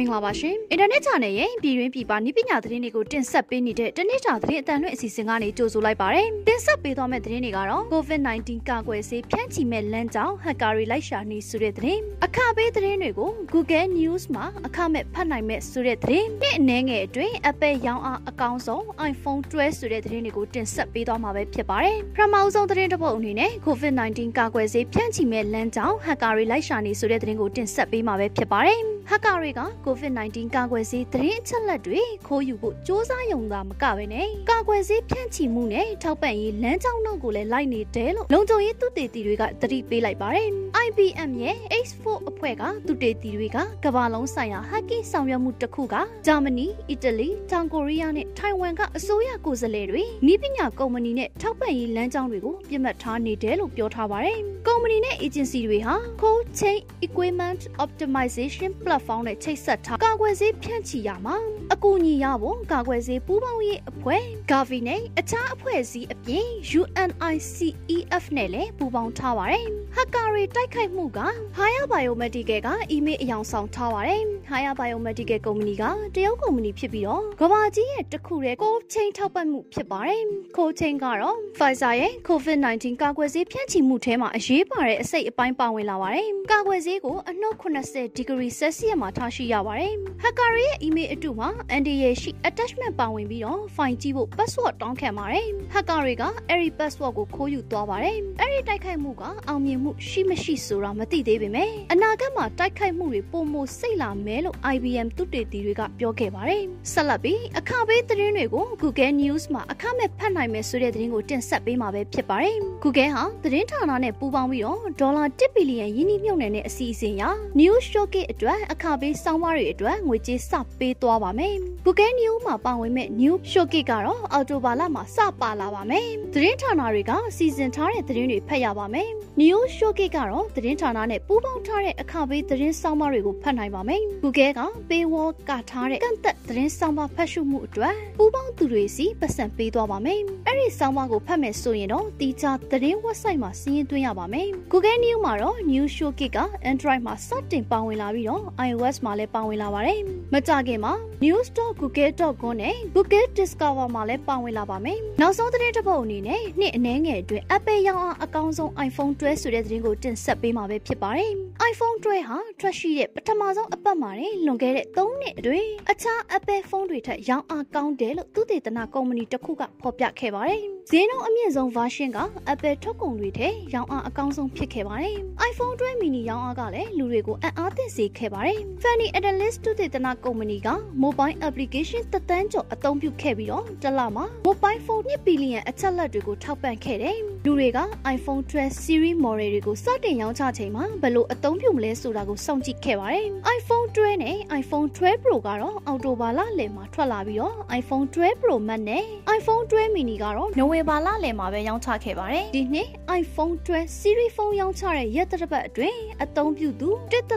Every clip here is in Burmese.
မင်္ဂလာပါရှင်အင်တာနက် channel ရဲ့ပြည်တွင်းပြည်ပနည်းပညာသတင်းတွေကိုတင်ဆက်ပေးနေတဲ့တနေ့တာသတင်းအတန်လွှင့်အစီအစဉ်ကနေကြိုဆိုလိုက်ပါတယ်တင်ဆက်ပေးသွားမယ့်သတင်းတွေကတော့ COVID-19 ကာကွယ်ဆေးဖြန့်ချီမဲ့လမ်းကြောင်းဟက်ကာရီလိုက်ရှာနေဆိုတဲ့သတင်းအခပေးသတင်းတွေကို Google News မှာအခမဲ့ဖတ်နိုင်မဲ့ဆိုတဲ့သတင်းနှစ်အနည်းငယ်အတွင်း Apple ရောင်းအားအကောင်းဆုံး iPhone 12ဆိုတဲ့သတင်းတွေကိုတင်ဆက်ပေးသွားမှာပဲဖြစ်ပါတယ်ပထမဆုံးသတင်းတစ်ပုဒ်အနေနဲ့ COVID-19 ကာကွယ်ဆေးဖြန့်ချီမဲ့လမ်းကြောင်းဟက်ကာရီလိုက်ရှာနေဆိုတဲ့သတင်းကိုတင်ဆက်ပေးမှာပဲဖြစ်ပါတယ် ဟက်ကာတွေက COVID-19 ကာကွယ်ဆေးသတင်းအချက်လက်တွေခိုးယူဖို့စ조사ရုံသာမကပဲနဲ့ကာကွယ်ဆေးဖြန့်ချီမှုနဲ့ထောက်ပံ့ရေးလမ်းကြောင်းတို့ကိုလည်းလိုက်နေတယ်လို့လုံခြုံရေးသူတေတီတွေကသတိပေးလိုက်ပါတယ်။ IBM ရဲ့ H4 အဖွဲ့ကသူတေတီတွေကကမ္ဘာလုံးဆိုင်ရာ hacking ဆောင်ရွက်မှုတစ်ခုကဂျာမနီ၊အီတလီ၊တောင်ကိုရီးယားနဲ့ထိုင်ဝမ်ကအစိုးရကိုယ်စားလှယ်တွေဤပညာကုမ္ပဏီနဲ့ထောက်ပံ့ရေးလမ်းကြောင်းတွေကိုပြတ်မှတ်ထားနေတယ်လို့ပြောထားပါတယ်။ကု မ္ပဏီနဲ့ agency တွေဟာ cold chain equipment optimization platform နဲ့ချိတ်ဆက်ထား ကာကွယ်ဆေးဖြန့်ချီရမှာအကူအညီရဖို့ကာကွယ်ဆေးပူးပေါင်းရေးအဖွဲ့ Gavi နဲ့အခြားအဖွဲ့အစည်းအပြင် UNICEF နဲ့လည်းပူးပေါင်းထားပါတယ်။ Hacker တွေတိုက်ခိုက်မှုက Haya Biomedical က email အယောင်ဆောင်ထားပါတယ်။ Haya Biomedical ကုမ္ပဏီကတရုတ်ကုမ္ပဏီဖြစ်ပြီးတော့ကမ္ဘာကြီးရဲ့တစ်ခုတည်း cold chain ထောက်ပံ့မှုဖြစ်ပါတယ်။ cold chain ကတော့ Pfizer ရဲ့ COVID-19 ကာကွယ်ဆေးဖြန့်ချီမှုထဲမှာအရေးပါတဲ့အစိတ်အပိုင်းပါဝင်လာပါတယ်။ကာကွယ်ဆေးကိုအနှုတ်80ဒီဂရီဆယ်စီယပ်မှာထားရှိရပါတယ်။ Hacker ရဲ့ email အတူမှာ NDA ရှိ attachment ပါဝင်ပြီးတော့ file ကြည့်ဖို့ password တောင်းခံပါတယ်။ Hacker တွေကအဲ့ဒီ password ကိုခိုးယူသွားပါတယ်။အဲ့ဒီတိုက်ခိုက်မှုကအောင်မြင်မှုရှိမရှိဆိုတာမသိသေးပေမဲ့အနာဂတ်မှာတိုက်ခိုက်မှုတွေပုံမစိတ်လာမယ်လို့ IBM သူတေသီတွေကပြောခဲ့ပါတယ်။ဆက်လက်ပြီးအခပေးသတင်းတွေကို Google News မှာအခမဲ့ဖတ်နိုင်မယ်ဆိုတဲ့သတင်းကိုတင်ဆက်ပေးမှာပဲဖြစ်ပါတယ်။ Google ဟာသတင်းဌာနနဲ့ပူးပေါင်းပြီးတော့ဒေါ်လာ1ဘီလီယံယင်းနှိမ့်မြုပ်နှံတဲ့အစီအစဉ်အရ News Showcase အတွက်အခပေးစောင်းပါးတွေအတွက်ငွေကြေးစပေးသွားပါမယ်။ Google News မှာပါဝင်မဲ့ New Showcase ကတော့အော်တိုဘာလမှာစပါလာပါမယ်။သတင်းဌာနတွေကစီစဉ်ထားတဲ့သတင်းတွေဖတ်ရပါမယ်။ New Showcase ကတော့သတင်းဌာနနဲ့ပူးပေါင်းထားတဲ့အခပေးသတင်းစောင်းပါးတွေကိုဖတ်နိုင်ပါမယ်။ Google က Paywall ကထားတဲ့ကန့်သက်သတင်းစောင်းပါးဖတ်ရှုမှုအတွက်ပူးပေါင်းသူတွေစီပတ်စံပေးသွားပါမယ်။အဲ့ဒီစောင်းပါးကိုဖတ်မယ်ဆိုရင်တော့တီချာသတင်း website မှာစီးရင်သွင်းရပါမယ်။ Google News မှာတော့ New Showcase က Android မှာစတင်ပါဝင်လာပြီးတော့ iOS မှာလည်းပါဝင်လာပါတယ်။မကြခင်မှာ news.google.com နဲ့ Google Discover မှာလည်းပါဝင်လာပါမယ်။နောက်ဆုံးသတင်းတစ်ပုဒ်အနေနဲ့နှစ်အနည်းငယ်အတွင်း Apple ရောင်းအားအကောင်းဆုံး iPhone 12ဆိုတဲ့သတင်းကိုတင်ဆက်ပေးမှာပဲဖြစ်ပါတယ်။ iPhone 12ဟာထွက်ရှိတဲ့ပထမဆုံးအပတ်မှာလွန်ခဲ့တဲ့3နှစ်အတွင်းအခြား Apple ဖုန်းတွေထက်ရောင်းအားကောင်းတယ်လို့သုတေသနကုမ္ပဏီတစ်ခုကဖော်ပြခဲ့ပါတယ်။ဈေးနှုန်းအမြင့်ဆုံး version က Apple ထုတ်ကုန်တွေထဲရောင်းအားအကောင်းဆုံးဖြစ်ခဲ့ပါတယ်။ iPhone 12 mini ရောင်းအားကလည်းလူတွေကိုအံ့အားသင့်စေခဲ့ပါတယ်။ Fanny Analyst သုတေသနကုမ္ပဏီက mobile application တသန်းကျော်အသုံးပြုခဲ့ပြီးတော့တစ်လမှာ mobile phone 2ဘီလီယံအချက်လက်တွေကိုထောက်ပံ့ခဲ့တယ်။လူတွေက iPhone 12 series model တွေကိုစတင်ရောင်းချချိန်မှာဘယ်လိုအသုံးပြုမလဲဆိုတာကိုစောင့်ကြည့်ခဲ့ပါတယ်။ iPhone 12နဲ့ iPhone 12 Pro ကတော့အောက်တိုဘာလလယ်မှာထွက်လာပြီးတော့ iPhone 12 Pro Max နဲ့ iPhone 12 mini ကတော့နိုဝင်ဘာလလယ်မှာပဲရောင်းချခဲ့ပါတယ်။ဒီနှစ် iPhone 12 series phone ရောင်းချတဲ့ရက်သတ္တပတ်အတွင်းအသုံးပြုသူ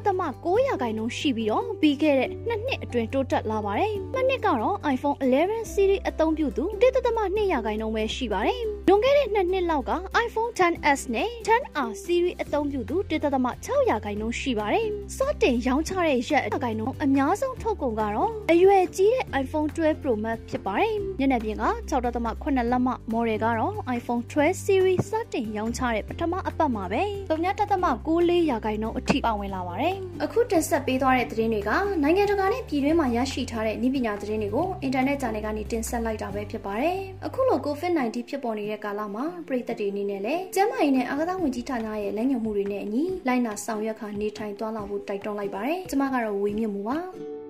1.9ရာခိုင်နှုန်းရှိပြီးတော့ပြီးခဲ့တဲ့နှစ်နှစ်အတွင်းတိုးတက်လာပါတယ်။မနှစ်ကတော့ iPhone 11 series အသုံးပြုသူ1.2ရာခိုင်နှုန်းပဲရှိပါတယ်။လွန်ခဲ့တဲ့နှစ်နှစ်လောက်က iPhone 10s နဲ့ 10R series အသုံးပြုသူ1.6ရာခိုင်နှုန်းရှိပါတယ်။စတင်ရောင်းချတဲ့ရက်ရာခိုင်နှုန်းအများဆုံးထုတ်ကုန်ကတော့အရွယ်ကြီးတဲ့ iPhone 12 Pro Max ဖြစ်ပါတယ်။မျက်နှာပြင်က6.8လက်မ model ကတော့ iPhone 12 series စတင်ရောင်းချတဲ့ပထမအပတ်မှာပဲ3.94ရာခိုင်နှုန်းအထိပါဝင်လာပါတယ်။အခုတင်ဆက်ပေးသွားတဲ့သတင်းတွေကနိုင်ငံတကာနဲ့ပြည်တွင်းမှာရရှိထားတဲ့နည်းပညာသတင်းတွေကိုအင်တာနက်ဂျာနယ်ကနေတင်ဆက်လိုက်တာပဲဖြစ်ပါတယ်။အခုလို COVID-19 ဖြစ်ပေါ်နေတဲ့ကာလမှာပြည်သက်တွေအနေနဲ့လည်းကျန်းမာရေးနဲ့အာကစားဝန်ကြီးဌာနရဲ့လက်ညှိုးမှုတွေနဲ့အညီလိုက်နာဆောင်ရွက်ခါနေထိုင်သွားလာဖို့တိုက်တွန်းလိုက်ပါတယ်။ကျွန်မကတော့ဝေမြင့်မှုပါ။